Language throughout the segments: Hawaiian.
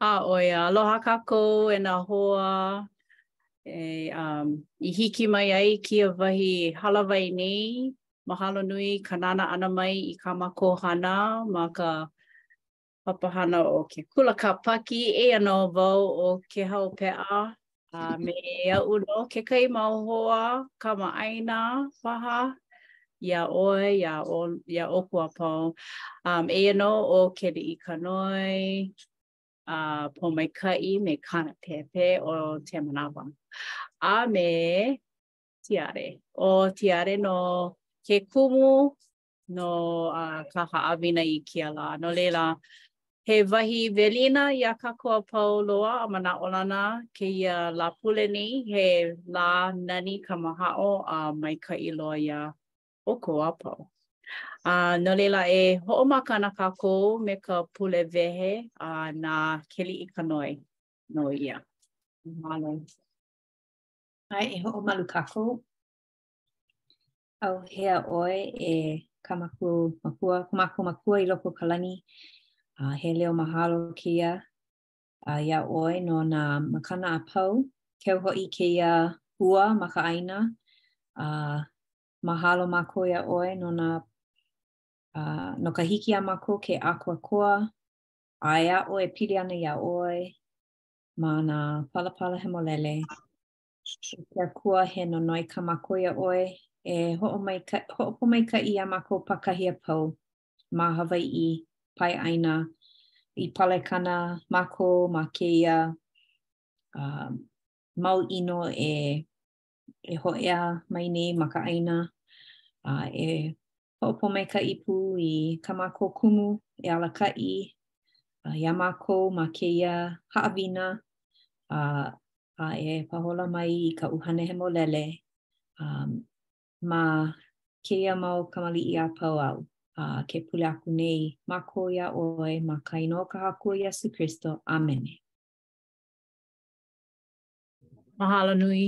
ʻĀ ʻoia, aloha kākou e nā hoa e um i hiki mai ai kēia wahi hālāwai nei. Mahalo nui ka nānā ʻana mai i kā mākou hana ma ka papahana o ke Kula Kāpaki, eia nō wau ʻo Kēhau Peʻa a me aʻu nō kekahi mau hoa kamaʻāina paha iā ʻoe, iā ʻo, iā ʻoukou a pau. Um, eia nō ʻo Keliʻikanoe, a uh, Pōmaikaʻi me kāna pēpē ʻo Temanawa. A me Tiare. ʻO Tiare nō ke kumu no ka haʻawina i kēia lā. No laila, he wahi welina iā kākou a pau loa a manaʻolana kēia Lāpule nei, he lā nani kamahaʻo a maikaʻi loa iā ʻoukou a pau. A no laila, e hoʻomaka ana kākou me ka pule wehe a na Keliʻikanoe nō ia. Mahalo. ʻAe, e hoʻomalu kākou. ʻAuhea ʻoe e kā mākou Makua, kā mākou Makua i loko o ka lani. Uh, he leo mahalo kēia uh, iā ʻoe no nā makana a pau. Keu hoʻi kēia ua ma ka ʻāina. Uh, mahalo mākou iā ʻoe no nā uh, no ka hiki iā mākou ke ʻākoakoa a e aʻo e pili ana iā ʻoe ma nā palapala hemolele. Ke Akua he nonoi kā mākou iā ʻoe, e hoʻomaika, hoʻopōmaikaʻi iā mākou pākahi a pau ma Hawaiʻi pae ʻāina i palekana mākou ma kēia uh, mau ʻino e, e hōʻea mai nei ma ka ʻāina uh, e hoʻopōmaikaʻi pū i kā mākou kumu e alakaʻi iā mākou ma kēia haʻawina a a e pāhola mai i ka ʻUhane Hemolele um, ma kēia mau kamaliʻi a pau āu. A ke pule aku nei mākou iā ʻoe ma ka inoa o ka Haku ʻo Iesū Kristo. Amene. Mahalo nui.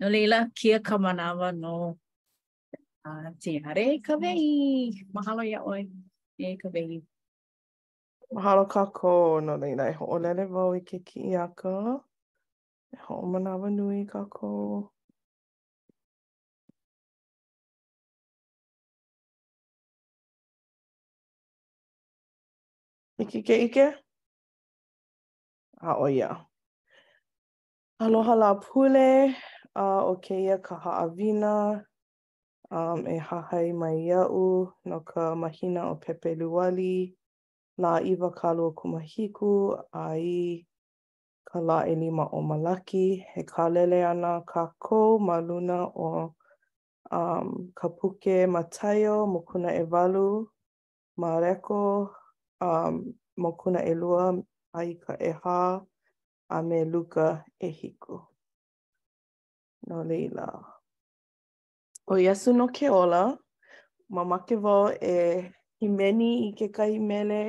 No laila, kēia ka manawa no A Tiare Kawai. Mahalo iā ʻoe, e Kawai. Mahalo kākou. No laila e hoʻolele wau i ke kiʻiaka. E hoʻomanawanui kākou. Hiki ke ʻike? ʻĀ ʻoia. Aloha Lāpule, a ʻo kēia ka haʻawina um, e hahai mai iaʻu no ka mahina ʻo Pepeluali, lā iwakāluakūmāhiku, a i ka lā ʻelima o Malaki, e kālele ana kākou ma luna o um, ka puke Mataio, Mokuna ʻEwalu, Mareko, um, Mokuna ʻElua, a i ka ʻehā a me Luka ʻehiku. No laila, ʻo Iesū nō ke ola, mamake wau e hīmeni i kekahi mele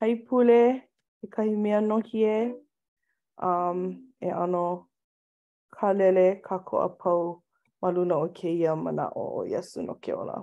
haipule, kekahi mea nōhie, um, e ʻano kālele kākou a pau ma luna o kēia manaʻo ʻo Iesū nō ke ola.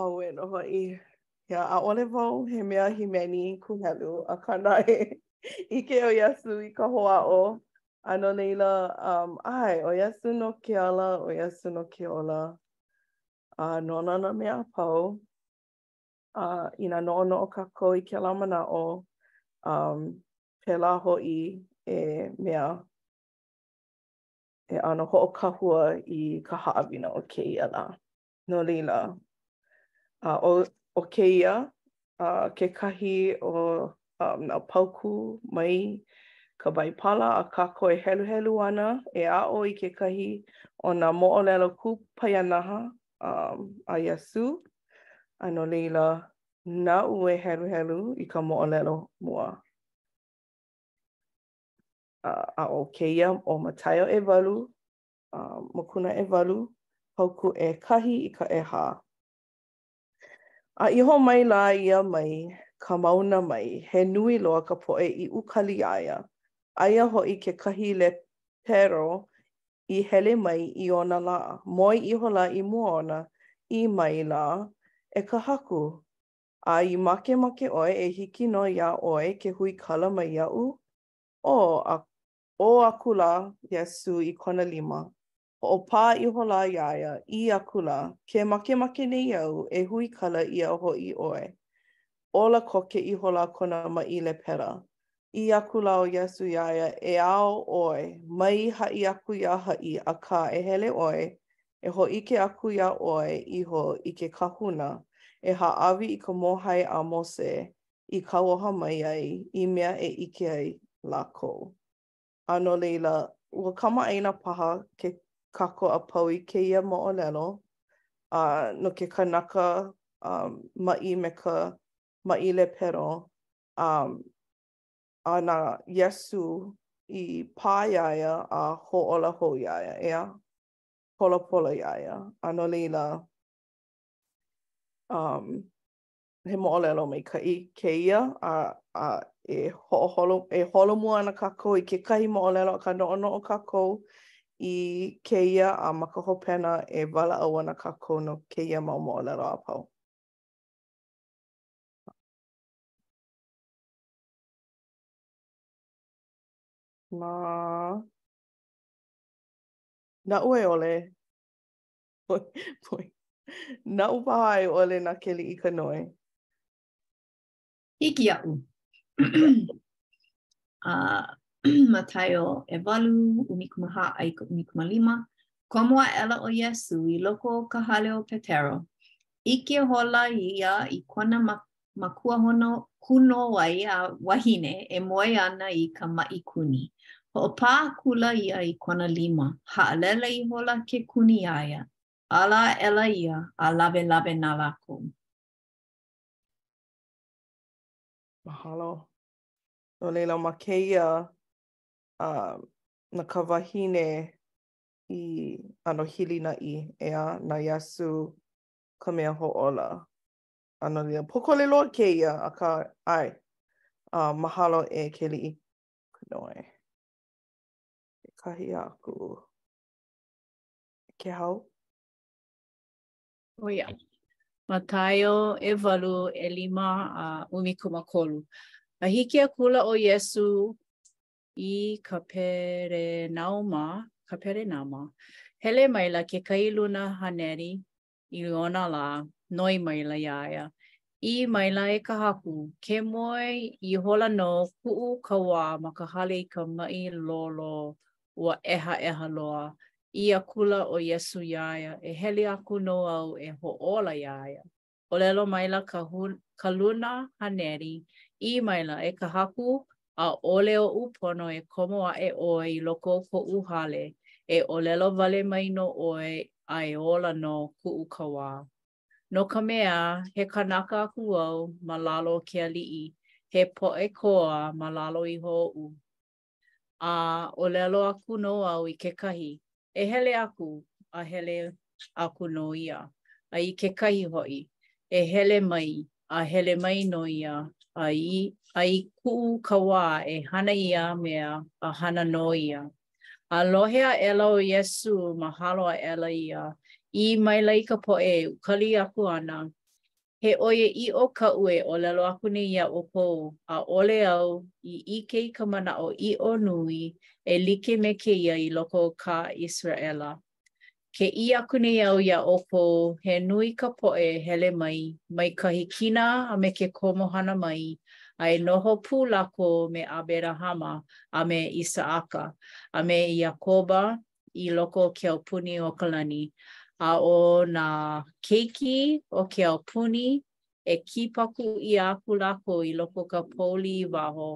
Auē nō hoʻi. Ia, ʻaʻole wau he mea hīmeni kūhelu, akā naʻe, ʻike ʻo Iesū i ka hoʻāʻo, a no laila, um, ʻae, ʻo Iesū nō ke ala, ʻo Iesū nō ke ola. A nona nā mea a pau, a inā noʻonoʻo kākou i kēlā manaʻo, um, pēlā hoʻi e mea e ʻano hoʻokahua i ka haʻawina o kēia lā. No laila, a ʻo ʻo kēia a kekahi o a nā paukū mai ka Baipala a kākou e heluhelu ana e aʻo i kekahi o nā moʻolelo kupaianaha a a Iesū, a no laila, naʻu e heluhelu i ka moʻolelo mua. A ʻo kēia ʻo Mataio ʻewalu, Mokuna ʻewalu, Paukū ʻekahi i ka ʻehā. A iho maila ia mai ka mauna mai, he nui loa ka poʻe i ukali iā ia, aia hoʻi kekahi lepero i hele mai i ona lā, moe ihola i mua ona, ʻī maila, E ka Haku, a i makemake ʻoe e hiki nō iā ʻoe ke huikala mai iaʻu? ʻŌ, a ʻŌ akula Iesū i kona lima, hoʻopā ihola iā ia, ʻī akula, Ke makemake nei au e huikala ʻia hoʻi ʻoe. Ola koke ihola kona maʻi lēpela. ʻĪ akula ʻo Iesū iā ia, E ao ʻoe, mai haʻi aku iā haʻi, akā, e hele ʻoe, e hōʻike aku iā ʻoe iho i ke kahuna e hāʻawi i ka mōhai a Mose, i kauoha mai ai i mea e ʻike ai lākou. A no laila, ua kamaʻāina paha kākou a pau i kēia moʻolelo a no ke kanaka maʻi me ka maʻi lepero a na Iesū i pā iā ia a hōʻola hou iā ia, ʻeā? Polapola iā ia. A no laila, um. he moʻolelo maikaʻi kēia, a, a e, hoʻoholo, e holomua ana kākou i kekahi moʻolelo akā noʻonoʻo kākou i kēia a ma ka hopena e walaʻau ana kākou no kēia mau moʻolelo a pau. Na, na ue ole, Naʻu paha a i ʻole na Keliʻikanoe. Hiki iaʻu. Mataio ʻewalu, ʻumikūmāhā a i ka ʻumikūmālima, komo aʻela ʻo Iesū i loko o ka hale o Petero. ʻIke ihola ia i kona makuahūnō- kūnōai wahine e moe ana i ka maʻi kuni. Hoʻopā akula ia i kona lima, haʻalele ihola ke kuni iā ia, ala aʻela ia a lawelawe na lākou. Mahalo. No laila, ma kēia, uh, na ka wahine i ʻano hilinaʻi, ʻeā, na Iesū ka mea hoʻōla. A no laila. Pōkole loa kēia, akā, ʻae. A mahalo e Keliʻikanoe. Kekahi aku. Kēhau? ʻO ia. Mataio ʻewalu ʻelima a ʻumikūmākolu. A hiki akula ʻo Iesū i Kaperenauma, Kaperenauma, hele maila kekahi luna haneri i ona lā, noi maila iā ia. ʻĪ maila e ka Haku, Ke moe ihola nō kuʻu kauā ma ka hale i ka maʻi lōlō, ua ʻehaʻeha loa. ʻĪ akula ʻo Iesū iā ia, E hele aku nō au e hoʻōla iā ia. ʻŌlelo maila ka luna haneri, ʻī maila, E ka Haku, ʻaʻole oʻu pono e komo aʻe ʻoe i loko o koʻu hale, e ʻōlelo wale mai nō ʻoe a e ola nō kuʻu kauā. No ka mea, he kanaka aku au ma lalo o ke aliʻi, he poʻe koa ma lalo iho oʻu. A ʻōlelo aku nō au i kekahi, e hele aku a hele aku nō ia, a i kekahi hoʻi, e hele mai a hele mai nō ia, a i a i kuʻu kauā e hana ia mea a hana nō ia. A lohe aʻela ʻo Iesū, mahalo aʻela ia, ʻī maila i ka poʻe ukali aku ana, He ʻoiaʻiʻo kaʻu e ʻōlelo aku nei iā ʻoukou, ʻaʻole au i ʻike i ka manaʻoʻiʻo nui e like me kēia i loko o ka ʻIseraʻela. Ke ʻī aku nei au iā ʻoukou, he nui ka poʻe e hele mai, mai ka hikina a me ke komohana mai, a e noho pū lākou me ʻAberahama, a me ʻIsaʻaka, a me Iakoba, i loko o ke aupuni o ka lani, a ʻo nā keiki o ke aupuni, e kīpaku ʻia aku lākou i loko o ka pouli i waho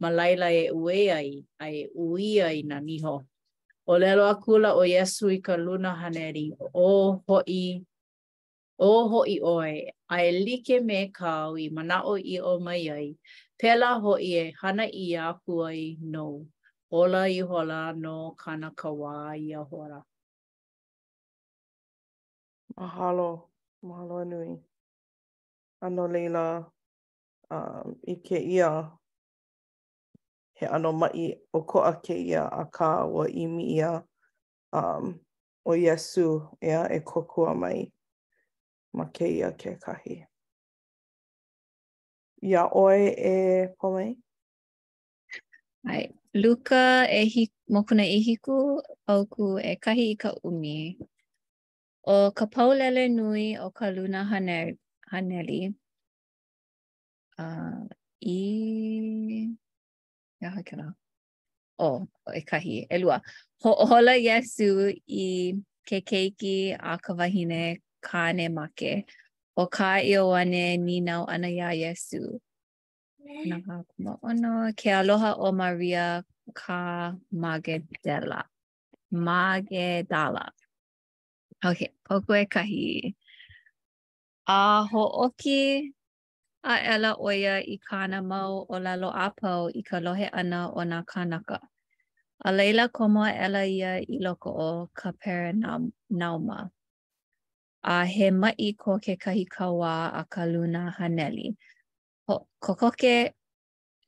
ma laila e uē ai a e ʻuī ai nā niho. ʻŌlelo akula ʻo Iesū i ka luna haneri, Ō hoʻi, Ō hoʻi ʻoe, a e like me kāu i manaʻoʻiʻo mai ai, pēlā hoʻi e hana ʻia aku ai nou, ola ihola nō kāna kauā ia hora. Mahalo, mahalo a nui. A no laila, i kēia, he ʻano maʻi ʻokoʻa kēia, akā, ua ʻimi ʻia ʻo Iesū, ʻEā, e kōkua mai ma kēia kekahi. Iā ʻoe e Pōmai? ʻAe. Luka ʻehi, mokuna ʻehiku, paukū ʻekahi i ka ʻumi. ʻO ka paulele nui o ka luna hane, haneli uh, i... He aha kēlā? ʻo ʻekahi, ʻelua. Hoʻōla Iesū i ke keiki a ka wahine kāne make. ʻO kā Ioane nīnau ʻana iā Iesū, kanakolukūmāono, ke aloha o Maria ka Magedala. Magedala. Okay, paukū ʻekahi. A hoʻoki aʻela ʻo ia i kāna mau ʻōlelo a pau i ka lohe ʻana o nā kānaka. A laila komo aʻela ia i loko o Kapernauma. A he maʻi ko kekahi kauā a ka luna haneli, kokoke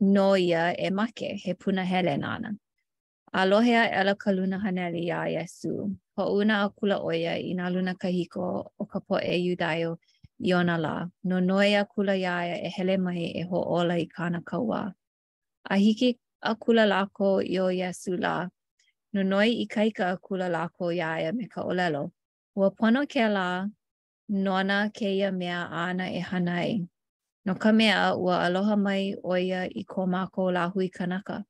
nō ia e make, he punahele nāna. A lohe aʻela ka luna haneli iā Iesū, hoʻouna akula ʻo ia i nā luna kahiko o ka poʻe Iudaio i ona lā, nonoi akula iā ia e hele mai e hoʻōla i kāna kauā. A hiki akula lākou i o Iesū lā, nonoi ikaika akula lākou iā ia me ka ʻōlelo, Ua pono kēlā Nona kēia mea āna e hana ai. No ka mea, ua aloha mai ʻo ia i ko mākou lāhui kanaka,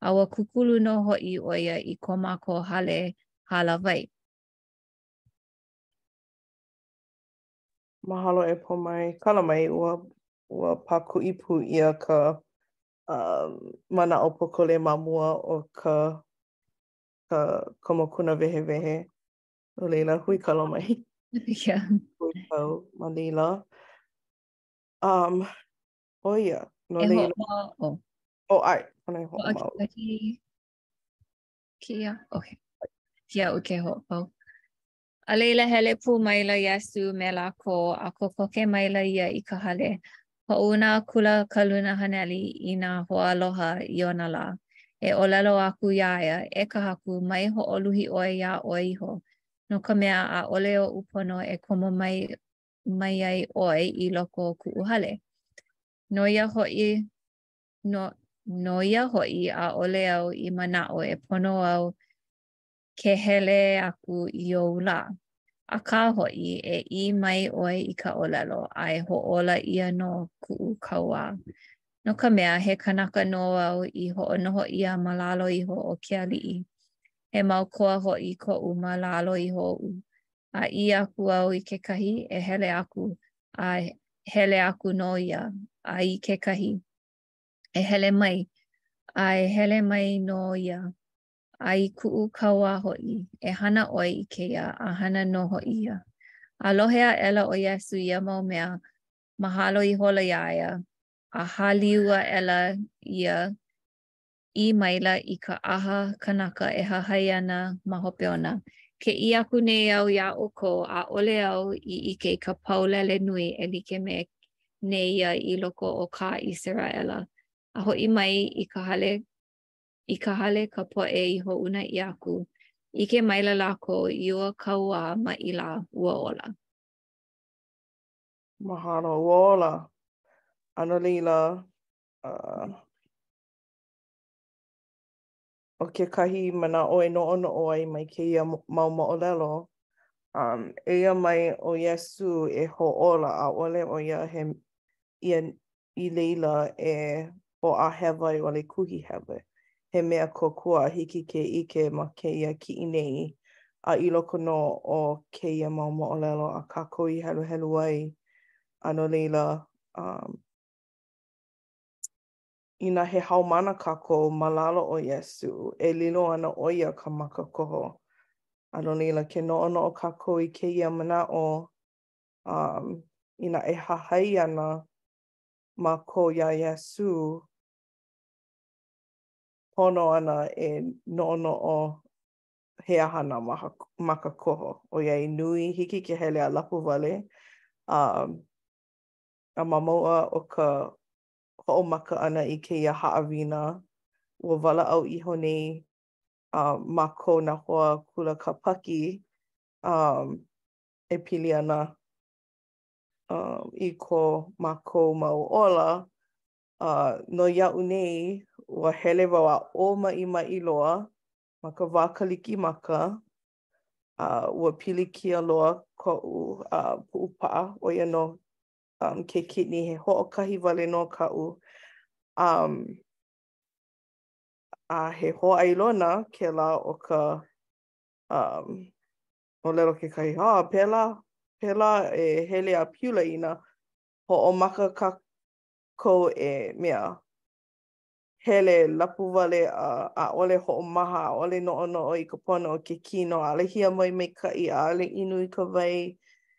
a ua kūkulu nō hoʻi ʻo ia i ko mākou hale hālāwai. Mahalo e Pōmai kala mai ua ua pākuʻi pū ʻia ka um, manaʻo pōkole ma mua o ka ka ka mokuna wehewehe. No laila, huikala mai. Yeah. Huikau, ma laila. Um, ʻo ia, no laila. Ho oh. ʻO wai ana e hoʻomau. Oh, okay. Kia, okay. Hiki iaʻu ke hoʻopau. A laila hele pū maila Iesū me lākou a kokoke maila ia i ka hale. Hoʻouna akula ka luna haneli i nā hoaaloha i ona lā, e ʻōlelo aku iā ia, E ka Haku, mai hoʻoluhi ʻoe iā ʻoe iho, no ka mea, ʻaʻole oʻu pono e komo mai mai ai ʻoe i loko o kuʻu hale. No ia hoʻi, no, no ia hoʻi, ʻaʻole au i manaʻo e pono au ke hele aku i ou lā. Akā hoʻi, e ʻī mai ʻoe i ka ʻōlelo, a e hoʻōla ʻia nō kuʻu kauā. No ka mea, he kanaka nō au i hoʻonoho ʻia ma lalo iho o ke aliʻi, he mau koa hoʻi koʻu ma lalo iho oʻu. A ʻī aku au i kekahi, E hele aku, a hele aku nō ia, a i kekahi, E hele mai, a e hele mai nō ia. a i kuʻu kauā hoʻi, e hana ʻoe i kēia, a hana nō hoʻi ia. A lohe aʻela ʻo Iesū ia mau mea, mahalo ihola iā ia, a hāliu aʻela ia, ʻī maila i ka ʻaha kanaka e hahai ana ma hope ona, Ke ʻī aku nei au iā ʻoukou, ʻaʻole au i ʻike i ka paulele nui e like me nēia i loko o kā ʻIseraʻela, a hoʻi mai i ka hale i ka hale ka poʻe i hoʻouna ʻia aku, ʻike maila lākou i ua kauā maʻi lā, ua ola. Mahalo, ua ola. A no laila, uh, ʻo kekahi manaʻo e noʻonoʻo ai mai kēia mau moʻolelo, um, eia mai ʻo Iesū e hoʻōla, ʻaʻole ʻo ia he ia i laila e hoʻāhewa a i ʻole kuhihewa. He mea kōkua hiki ke ʻike ma kēia kiʻi nei, a i loko nō o kēia mau moʻolelo a kākou i heluhelu ai, a no laila, um, inā he haumāna kākou ma lalo o Iesū, e lilo ana ʻo ia ka makakoho. A no laila, ke noʻonoʻo kākou i kēia manaʻo, um, inā e hahai ana mākou iā Iesū pono ana e noʻonoʻo he aha nā makakoho. ʻOiai nui hiki ke hele a lapuwale um, a ma mua o ka hoʻomaka ʻana i kēia haʻawina, ua walaʻau iho nei uh, mākou nā hoa kula kāpaki um, e pili ana i ko mākou mau ola, a noʻu nei, ua hele wau a ʻōmaʻimaʻi loa ma ka wā Kalikimaka, a ua pilikia loa koʻu puʻupaʻa, ʻo ia nō ke kidney, he hoʻokahi wale nō kaʻu, a a he hōʻailona kēlā o ka ʻōlelo kekahi, a pēlā, pēlā e hele a piula inā hoʻomaka kākou e mea, hele lapuwale a ʻaʻole hoʻomaha, ʻaʻole noʻonoʻo i ka pono o ke kino, ʻaʻole hiamoe maikaʻi, ʻaʻole inu i ka wai,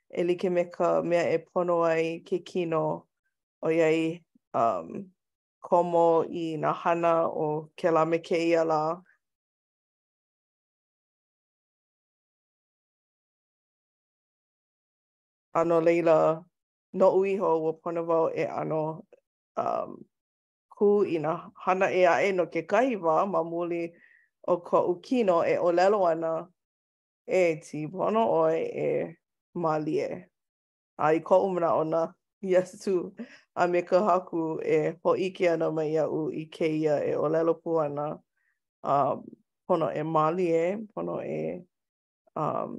e like me ka mea e pono ai ke kino, ʻoiai komo i nā hana o kēlā me kēia lā. A no laila, noʻu iho ua pono wau e ʻano kū i nā hana ʻē aʻe no kekahi wā ma muli o koʻu kino e ʻōlelo ana, E, tī pono ʻoe e mālie. A i koʻu manaʻo na Iesū a me ka Haku e hōʻike ana mai iaʻu i kēia e ʻōlelo pū ana, a pono e mālie, pono e um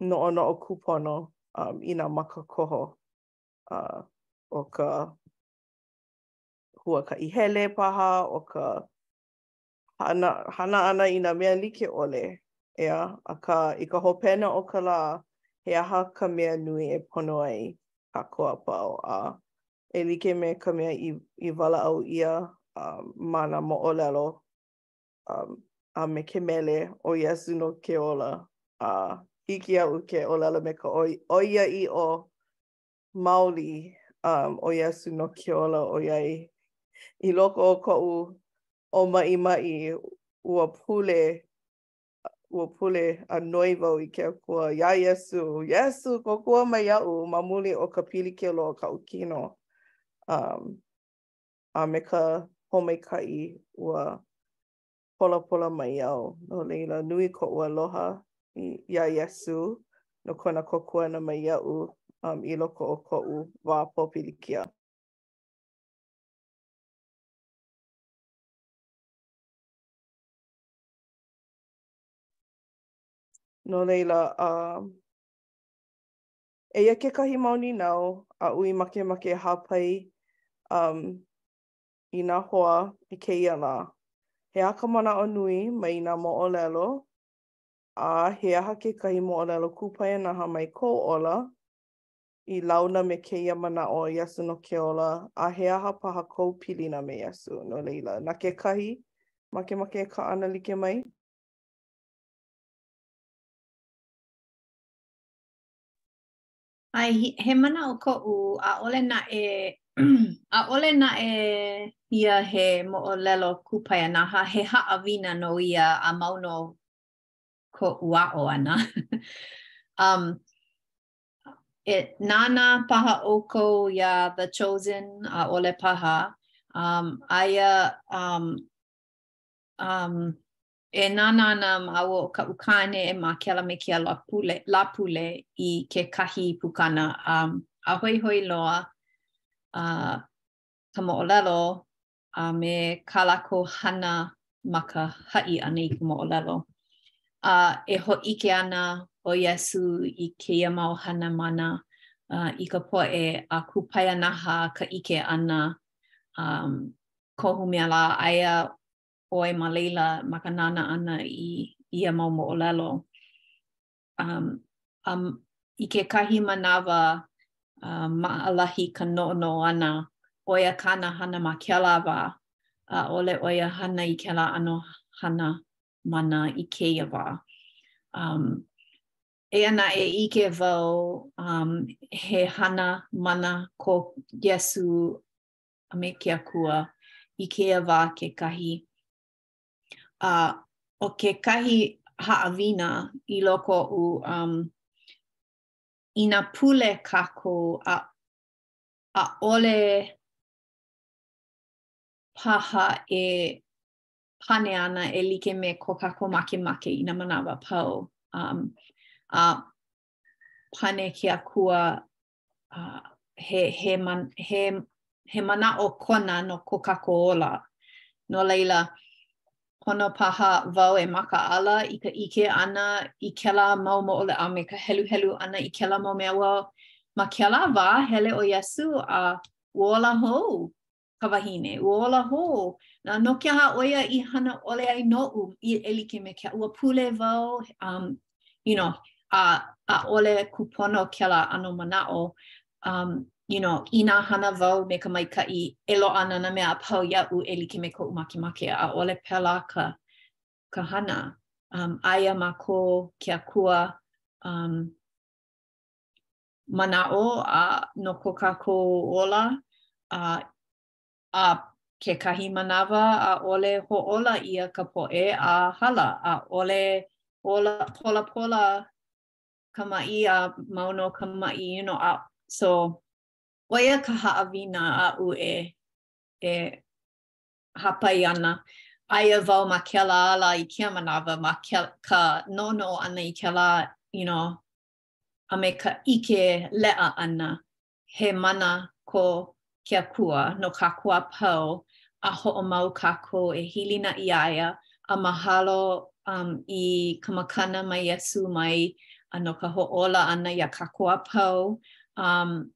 noʻonoʻo kūpono um i nā makakoho uh o ka huakaʻi hele paha, o ka hana hana ʻana i nā mea like ʻole, ʻea, akā, i ka hopena o ka lā, he aha ka mea nui e pono ai kākou a pau, a e like me ka mea i i walaʻau ʻia ma nā moʻolelo a me ke mele, ʻo Iesū nō ke ola, a hiki iaʻu ke ʻōlelo me ka ʻoiaʻiʻo maoli um, ʻo Iesū nō ke ola ʻoiai i loko o koʻu ʻōmaʻimaʻi ua pule ua pule a noi wau i ke Akua iā Iesū, Iesū, kōkua mai iaʻu ma muli o ka pilikia loa o kaʻu kino um, a me ka hoʻomaikaʻi ua polapola mai au, no laila, nui koʻu aloha iā Iesū no kona kōkua ʻana mai iaʻu i loko o koʻu wā pōpilikia. No laila, eia kekahi mau nīnau aʻu i makemake e hāpai i nā hoa i kēia lā. He aha ka manaʻo nui mai nā moʻolelo, a he aha kekahi moʻolelo kupaianaha mai kou ola i launa me kēia manaʻo ʻo Iesū nō ke ola, a he aha paha kou pilina me Iesū? No laila, na kekahi, makemake e kaʻana like mai? ʻAe, he manaʻo koʻu, ʻaʻole naʻe, ʻaʻole naʻe ia he moʻolelo kupaianaha, he haʻawina nō ia a mau nō koʻu aʻo ʻana. um, e nānā paha ʻoukou iā The Chosen, ʻaʻole paha, um, aia um, um, E nānā ana māua ʻo kaʻu kāne ma kēlā me kēia Lāpule, Lāpule i kekahi pukana um, a hoihoi loa uh, ka moʻolelo a uh, me kā lākou hana ma ka haʻi ʻana i ka moʻolelo. A uh, e hōʻike ana ʻo Iesū i kēia mau hana mana uh, i ka poʻe a uh, kupaianaha ka ʻike ʻana um, kohu mea lā aia ʻoe ma laila ma ka nānā ʻana i ia mau moʻolelo. Um, um, I kekahi manawa, uh, maʻalahi ka noʻonoʻo ʻana, ʻo ia kāna hana ma kēlā wā, ʻaʻole ʻo ia hana i kēlā ʻano hana mana i kēia wā. Um, eia naʻe ʻike wau um, he hana mana ko Iesū a me ke Akua i kēia wā kekahi. A ʻo kekahi haʻawina i loko oʻu um, inā pule kākou a, ʻaʻole paha e pane ana e like me ko kākou makemake i nā manawa a pau. Um, a pane ke Akua uh, he, he, man, he, he manaʻo kona no ko kākou ola. No laila, pono paha wau e makaʻala i ka ʻike ʻana i kēlā mau moʻolelo a me ka heluhelu ʻana i kēlā mau mea, wow. Ma kēlā wā hele ʻo Iesū a ua ola hou. ka wahine, ua ola hou, na no ke aha ʻo ia i hana ʻole ai noʻu i e like me kēia, ua pule wau, um, you know, a ʻaʻole kūpono kēlā ʻano manaʻo, um, you know, inā hana wau me ka maikaʻi, e loaʻa ana nā mea a pau iaʻu e like me koʻu makemake, ʻaʻole pēlā ka, ka hana. Um, aia ma ko ke Akua, um, manaʻo a no ko kākou ola a a kekahi manawa ʻaʻole hoʻōla ʻia ka poʻe a hala, ʻaʻole ola polapola ka maʻi a mau nō ka maʻi you know a so ʻo ia ka haʻawina aʻu e e hāpai ana. Aia wau ma kēlā ala i kēia manawa ma ke ka noʻonoʻo ʻana i kēlā you know a me ka ʻike leʻa ʻana, he mana ko ke Akua no kākou a pau, a hoʻomau kākou e hilinaʻi iā ia, a mahalo um i ka makana mai Iesū mai, a no ka hoʻōla ʻana iā kākou a pau, um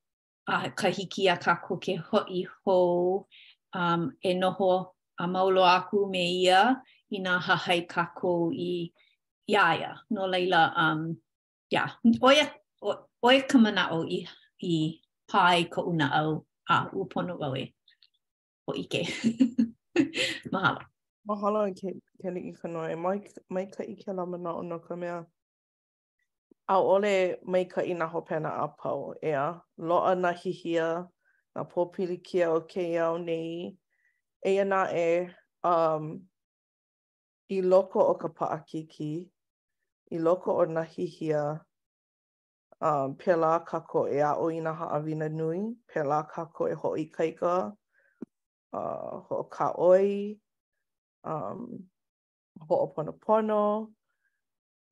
a ka hiki iā kākou ke hoʻi hou um, e noho a mau loa aku me ia inā hahai kākou i iā ia. No laila, um, yeah. ʻo ia, ʻo, ʻo ia ka manaʻo i, i pā i koʻu naʻau a ua pono wau e hōʻike. Mahalo. Mahalo e Keliʻikanoe. Mai, maikaʻi kēlā manaʻo no ka mea ʻAʻole maikaʻi nā hopena a pau, ʻeā? Loaʻa nā hihia, nā pōpilikia o kēia ao nei, eia naʻe, um, i loko o ka paʻakikī, i loko o nā hihia, um, pēlā kākou e aʻo i nā haʻawina nui, pēlā kākou e hoʻoikaika, uh, hoʻokāʻoi, um, hoʻoponopono,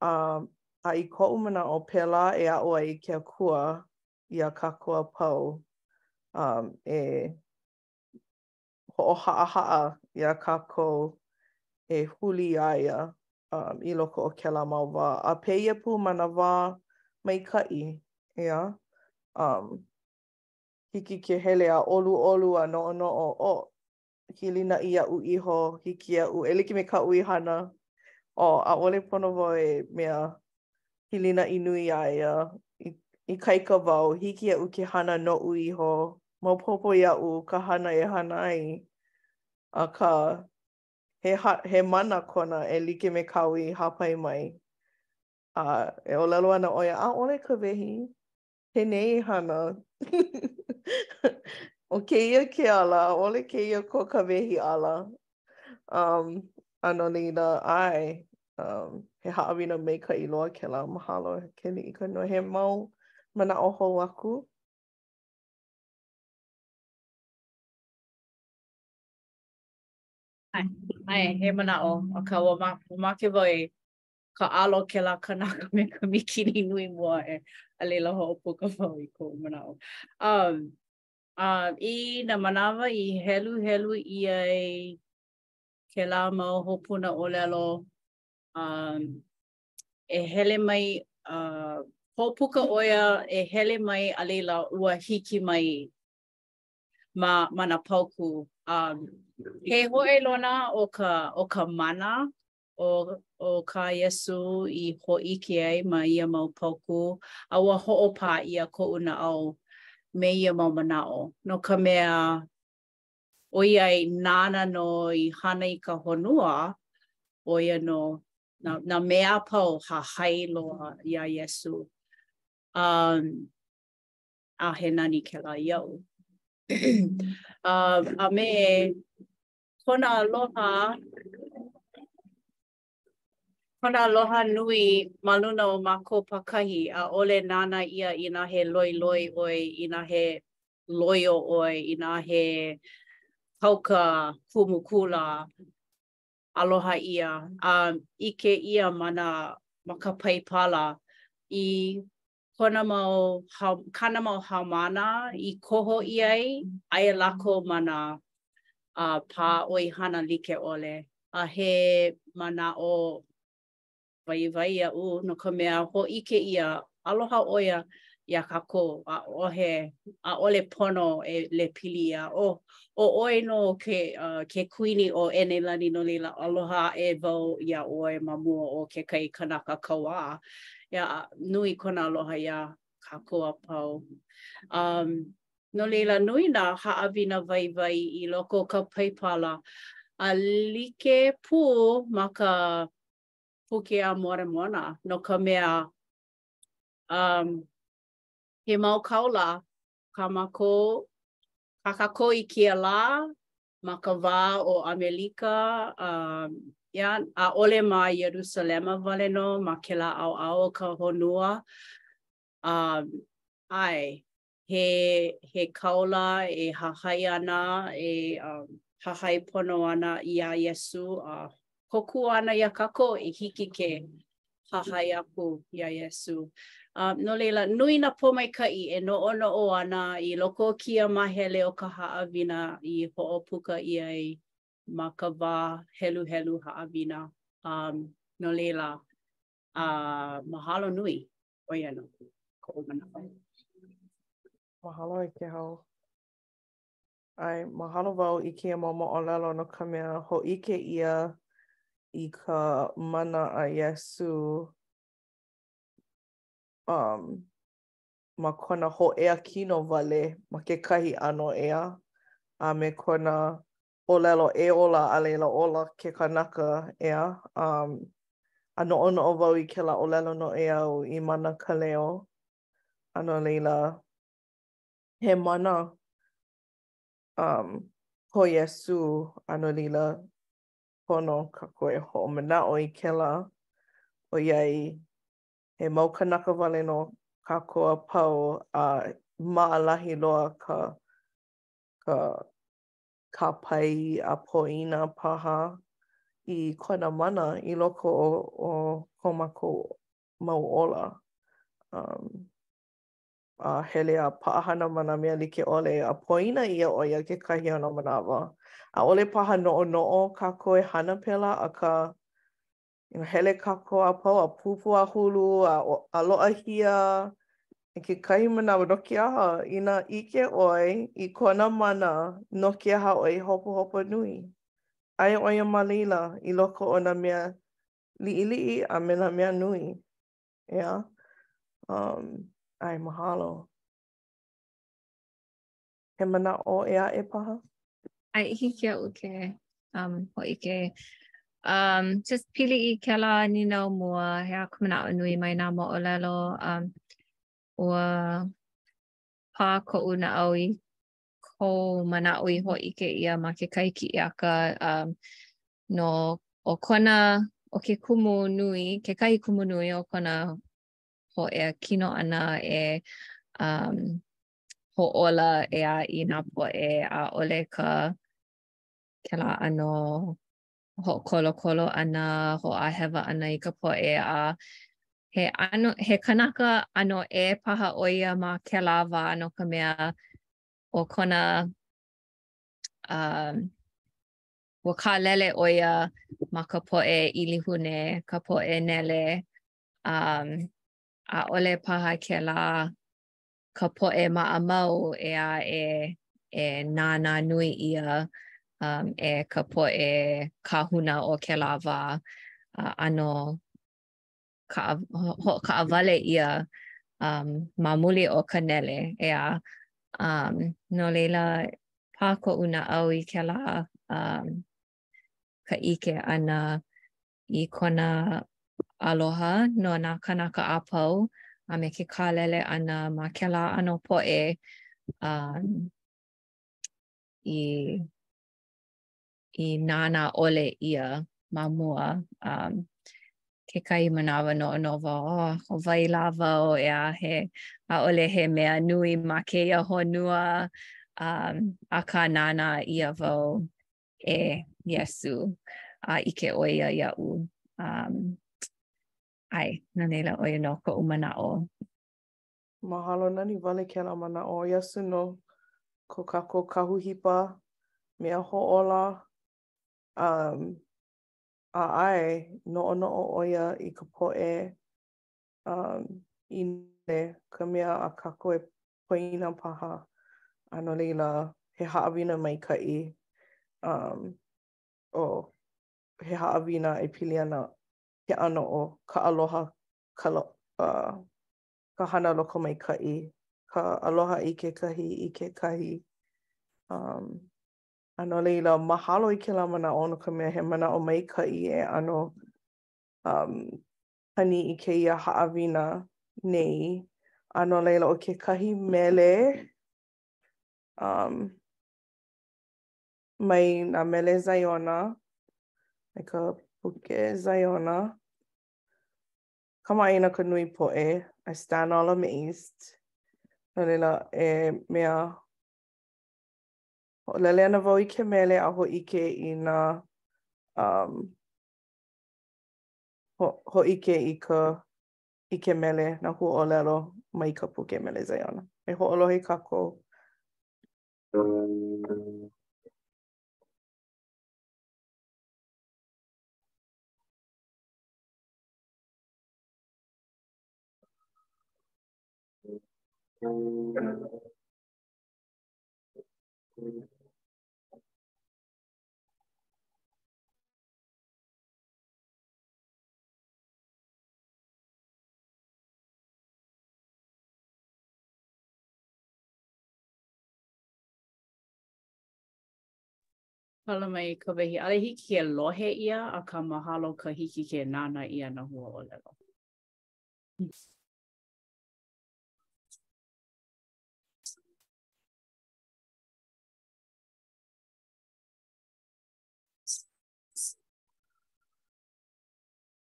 A i koʻu manaʻo, pēlā e aʻo ai ke Akua iā kākou a pau, e hoʻohaʻahaʻa iā kākou e huli iā ia i loko o kēlā mau wā, a pēia pū ma nā wā maikaʻi, ʻeā? Hiki ke hele a ʻoluʻolu a noʻonoʻo, oh, hilinaʻi iaʻu iho, hiki iaʻu e like me kaʻu i hana, ʻo, ʻaʻole pono au e mea hilinaʻi nui iā ia, i, ikaika wau, hiki iaʻu ke hana noʻu iho, maopopo iaʻu ka hana e hana ai, akā, he, ha, he mana kona e like me kāu i hāpai mai. A e ʻōlelo ana ʻo ia, ʻaʻole Kawehi, penei e hana. ʻO kēia ke ala, ʻaʻole kēia ko Kawehi ala. Um, a no laila, ʻae, um, he haʻawina maikaʻi loa kēlā. Mahalo, e Nika. No he mau manaʻo hou aku. ʻAe, he manaʻo, akā, mamake wau e kaʻalo kēlā kanaka me ka mīkini nui mua ē, a laila hoʻopuka wau i koʻu manaʻo. Um, uh, I nā manawa i heluhelu ʻia ai kēlā mau hopuna ʻōlelo, um, e hele mai, uh, hoʻopuka ʻo ia e hele mai a laila ua hiki mai ma, ma nā paukū. Um, he hōʻailona o ka, o ka mana o kā Iesū i hōʻike ai ma ia mau paukū, a ua hoʻopā ʻia koʻu naʻau me ia mau manaʻo, no ka mea, ʻoiai nāna nō i hana i ka honua, ʻo ia nō nā mea a pau hahai loa iā Iesū, a he nani kēlā iaʻu. A me kona aloha, kona aloha nui ma luna o mākou pākahi, ʻaʻole nānā ʻia inā he loiloi ʻoe, inā he loio ʻoe, inā he kauka kumu kula, aloha ʻia a ʻike ʻia ma nā, ma ka Paipala i kona mau hau, kāna mau haumāna i koho ʻia ai, aia lākou ma nā uh, pā ʻoihana like ʻole. A he manaʻo waiwai iaʻu no ka mea hōʻike ʻia, aloha ʻo ia iā kākou, ʻaʻohe, ʻaʻole pono e lepili ʻia. ʻO ʻO ʻoe nō ke ke kuini o ʻEnelani no laila, aloha aʻe wau iā ʻoe ma mua o kekahi kanaka kauā. ʻEā, nui kona aloha iā kākou a pau. Um, no laila, nui nā haʻawina waiwai i loko o ka Paipala, a like pū ma ka Puke a Moremona, no ka mea, um, he mau kaula kā mākou Kā kākou i kēia lā ma ka wā o ʻAmelika, a, ia, ʻaʻole ma Ierusalema wale nō ma kēlā ʻaoʻao o ka honua. A, ʻae, he, he kaula e hahai ana, e, um, hahai pono ana iā Iesū a kōkua ana iā kākou i hiki ke hahai aku iā Iesū. A no laila, nui nā pōmaikaʻi e noʻonoʻo ana i loko o kēia māhele o ka haʻawina i hoʻopuka ʻia ai ma ka wā heluhelu haʻawina. Um, no laila, uh, mahalo nui. ʻO ia nō koʻu manaʻo. Mahalo e Kēhau. ʻAe, mahalo wau i kēia mau moʻolelo no ka mea, hōʻike ʻia i ka mana a Iesū um, ma kona hōʻea kino wale ma kekahi ʻano ʻeā, a me kona ʻōlelo e ola a laila ola ke kanaka ʻeā. Um, a noʻonoʻo wau i kēlā ʻōlelo noʻeau i mana ka leo. A no laila, he mana um, ko Iesū, a no laila, pono kākou e hoʻomanaʻo i kēlā, ʻoiai he mau kānaka wale nō kākou a pau a maʻalahi loa ka, ka kāpae a poina paha i kona mana i loko o, o ko mākou mau ola. Um, a hele a paʻahana ma nā mea like ʻole a poina ʻia ʻo ia kekahi o nā manawa. ʻAʻole paha noʻonoʻo kākou e hana pēlā, akā, ua hele kākou a pau a pupuāhulu a ʻaloʻahia i kekahi manawa, no ke aha, inā ʻike ʻoe i kona mana, no ke aha ʻoe i hopohopo nui? Aia ʻo ia ma laila i loko o nā mea liʻiliʻi a me nā mea nui. ʻeā. Um, ʻae, mahalo. He manaʻo ʻē aʻe paha? ʻAe, hiki iaʻu ke um, hōʻike. Um, just pili i kēlā nīnau mua, he aha ka manaʻo nui mai nā moʻolelo, um, ua pā koʻu naʻau i kou manaʻo i hōʻike ʻia ma kekahi kiʻiaka um, no ʻo kona ʻo ke kumu nui, kekahi kumu nui o kona hōʻea kino ʻana e um, hōʻola ʻia ai nā poʻe ʻaʻole ka kēlā ʻano hoʻokolokolo ʻana, hoʻāhewa ʻana i ka poʻe, a he ʻano, he kanaka ʻano ʻē paha ʻo ia ma kēlā wā no ka mea, ʻo kona, uh, ua kālele ʻo ia ma ka poʻe ʻilihune, ka poʻe nele, um, ʻaʻole paha kēlā ka poʻe maʻamau e a e e nānā nui ʻia um, e ka poʻe kāhuna o kēlā wā uh, ʻano hoʻokaʻawale ʻia um, ma muli o ka nele, ea. Um, no leila, pā koʻu naʻau i kēlā um, ka ʻike ʻana i kona aloha no nā kānaka a pau a me ke kālele ʻana ma kēlā ʻano poʻe um, i, i nānā ʻole ʻia ma mua. Um, kekahi manawa noʻonoʻo wau oh, ʻo wai lā wau ea he ʻaʻole he mea nui ma kēia honua um, akā nānā ʻia wau e Iesū, a ʻike ʻo ia iaʻu. Um, ʻAe, no laila ʻo ia nō koʻu manaʻo. Mahalo nani wale kēlā manaʻo ʻo Iesū nō ko kākou kahu hipa, mea hoʻōla, um, a ʻae, noʻonoʻo ʻo ia i ka poʻe um, i nē ka mea a kākou e poina paha, a no laila, he haʻawina maikaʻi, um, o he haʻawina e pili ana ke ʻano o ka aloha, ka, uh, ka hana lokomaikaʻi, ka aloha i kekahi, i kekahi. Um, a no laila, mahalo i kēlā manaʻo no ka mea he manaʻo maikaʻi e ʻano um, pani i kēia haʻawina nei, a no laila ʻo kekahi mele um, mai nā mele Zaiona, mai ka puke Zaiona, kamaʻāina ka nui poʻe, I stand all amazed, no laila e mea hoʻolele ana wau i ke mele a hōʻike i nā um, hōʻike i ka i ke mele nā huaʻōlelo mai ka puke mele Ziona. E hoʻolohe kākou. Kala mai, Kawehi, ʻaʻole hiki ke lohe ʻia akā mahalo ka hiki ke nānā ʻia nā hua ʻōlelo.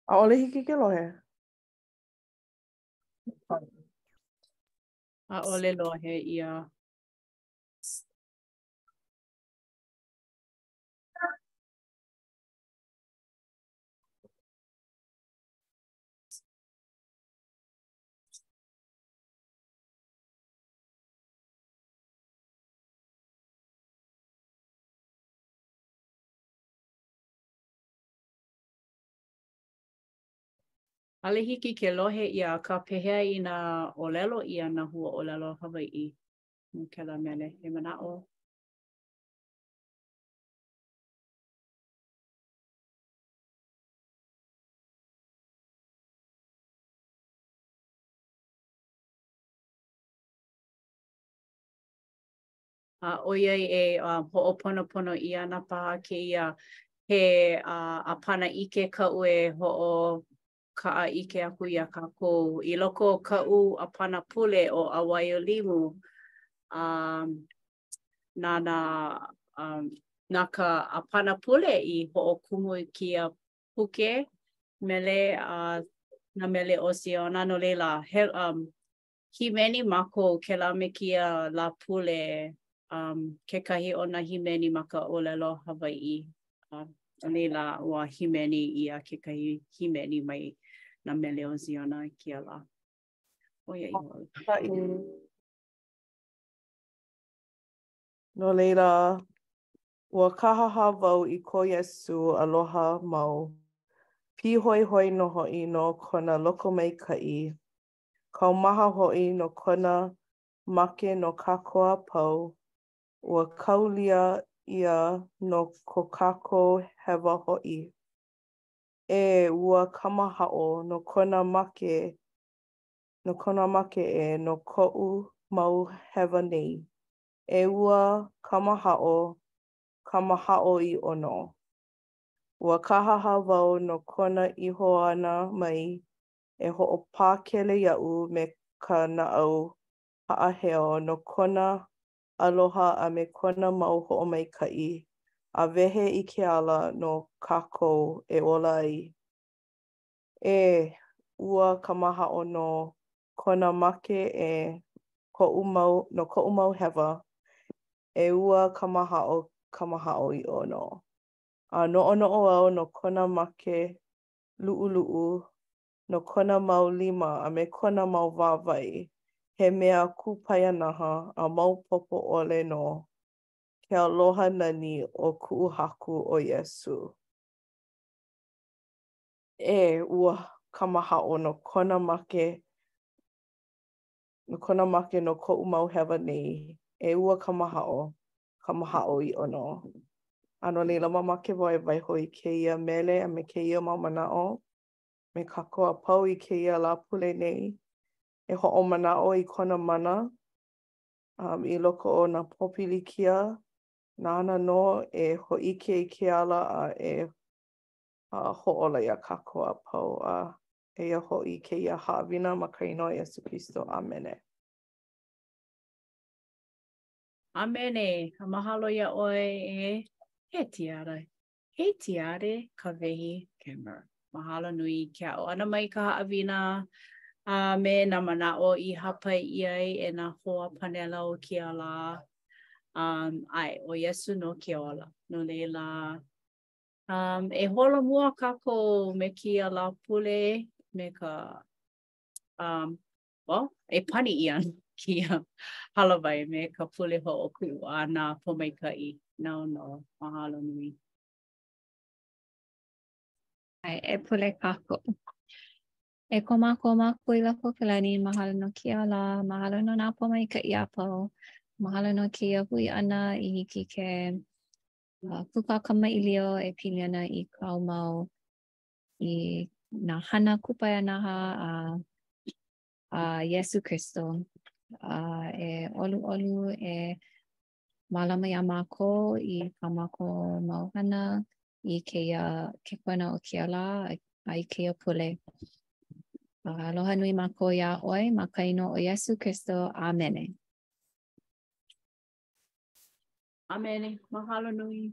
ʻAʻole hiki ke lohe. ʻAʻole lohe ʻia. ʻAʻole hiki ke lohe ʻia, akā pehea inā ʻōlelo ʻia nā huaʻōlelo Hawaiʻi no kēlā mele? He manaʻo? a ʻoiai e hoʻoponopono ʻia ana paha kēia he ʻāpana ʻike kaʻu e hoʻokaʻaʻike aku iā kākou. I loko o kaʻu ʻāpana pule ʻo ʻAuwaiolimu, a nāna na ka ʻāpana pule i hoʻokumu i kēia puke mele ʻo Nā Mele o Ziona, no laila, Hīmeni mākou kēlā me kēia Lāpule um, kekahi o nā hīmeni ma ka ʻōlelo Hawaiʻi. Uh, no laila, ua hīmeni ʻia kekahi hīmeni mai nā mele o Ziona i kēia lā. ʻO ia ʻo No laila, ua kāhāhā wau i ko Iesū aloha mau, pīhoihoi nō hoʻi no kona lokomaikaʻi Kaumaha hoʻi no kona make no kākou a pau, ua kaulia ia no ko kākou hewa hoʻi. E ua kamahaʻo no kona make no kona make ē no koʻu mau hewa nei, e ua kamahaʻo kamahaʻo iʻo nō. Ua kāhaha wau no kona iho ʻana mai e hoʻopakele iaʻu me ka naʻau haʻaheo no kona aloha a me kona mau hoʻomaikaʻi, a wehe i ke ala no kākou e ola ai. E ua kamahaʻo no kona make e koʻu mau, no koʻu mau hewa, e ua kamahaʻo kamahaʻo ʻiʻo nō. A noʻonoʻo au no kona make luʻuluʻu no kona mau lima a me kona mau wāwae, he mea kupaianaha a maopopo ʻole nō ke aloha nani o kuʻu Haku ʻo Iesū. E ua kamahaʻo no kona make no kona make no koʻu mau hewa nei, e ua kamahaʻo kamahaʻo ʻiʻo nō. A no laila, mamake wau e waiho i kēia mele a me kēia mau manaʻo me kākou a pau i kēia Lāpule nei, e hoʻomanaʻo i kona mana um, i loko o nā pōpilikia, nāna nō e hōʻike i ke ala a e a hoʻola iā kākou a pau a eia hoʻi kēia haʻawina ma ka inoa Iesū Kristo. ʻĀmene. ʻĀmene. Mahalo iā ʻoe e Heitiara, Heitiare Kawehi Cameron. Mahalo nui i ke aʻo ʻana mai i ka haʻawina a me nā manaʻo i hāpai ʻia ai e nā hoa panela o kēia lā. Um, ʻAe, ʻo Iesū nō ke ola. No laila, um, e holomua kākou me kēia Lāpule me ka um, Well, e pani ʻia ana kēia hālāwai me ka pule hoʻokuʻu a na Pōmaikaʻi. Nō, nō, mahalo nui. ʻAe, e pule kākou. E ko mākou Makua i loko o ka lani, mahalo no kēia lā, mahalo no nā pōmaikaʻi a pau, mahalo no kēia hui ʻana i hiki ke uh, kūkā kamaʻilio e pili ana i kāu mau i nā hana kupaianaha a a Iesu Kristo a e ʻoluʻolu e mālama iā mākou i kā mākou mau hana i kēia kekoena o kēia lā a i kēia pule. A aloha nui mākou iā ʻoe ma ka inoa o Iesu Kristo. ʻĀmene. ʻĀmene. Mahalo nui.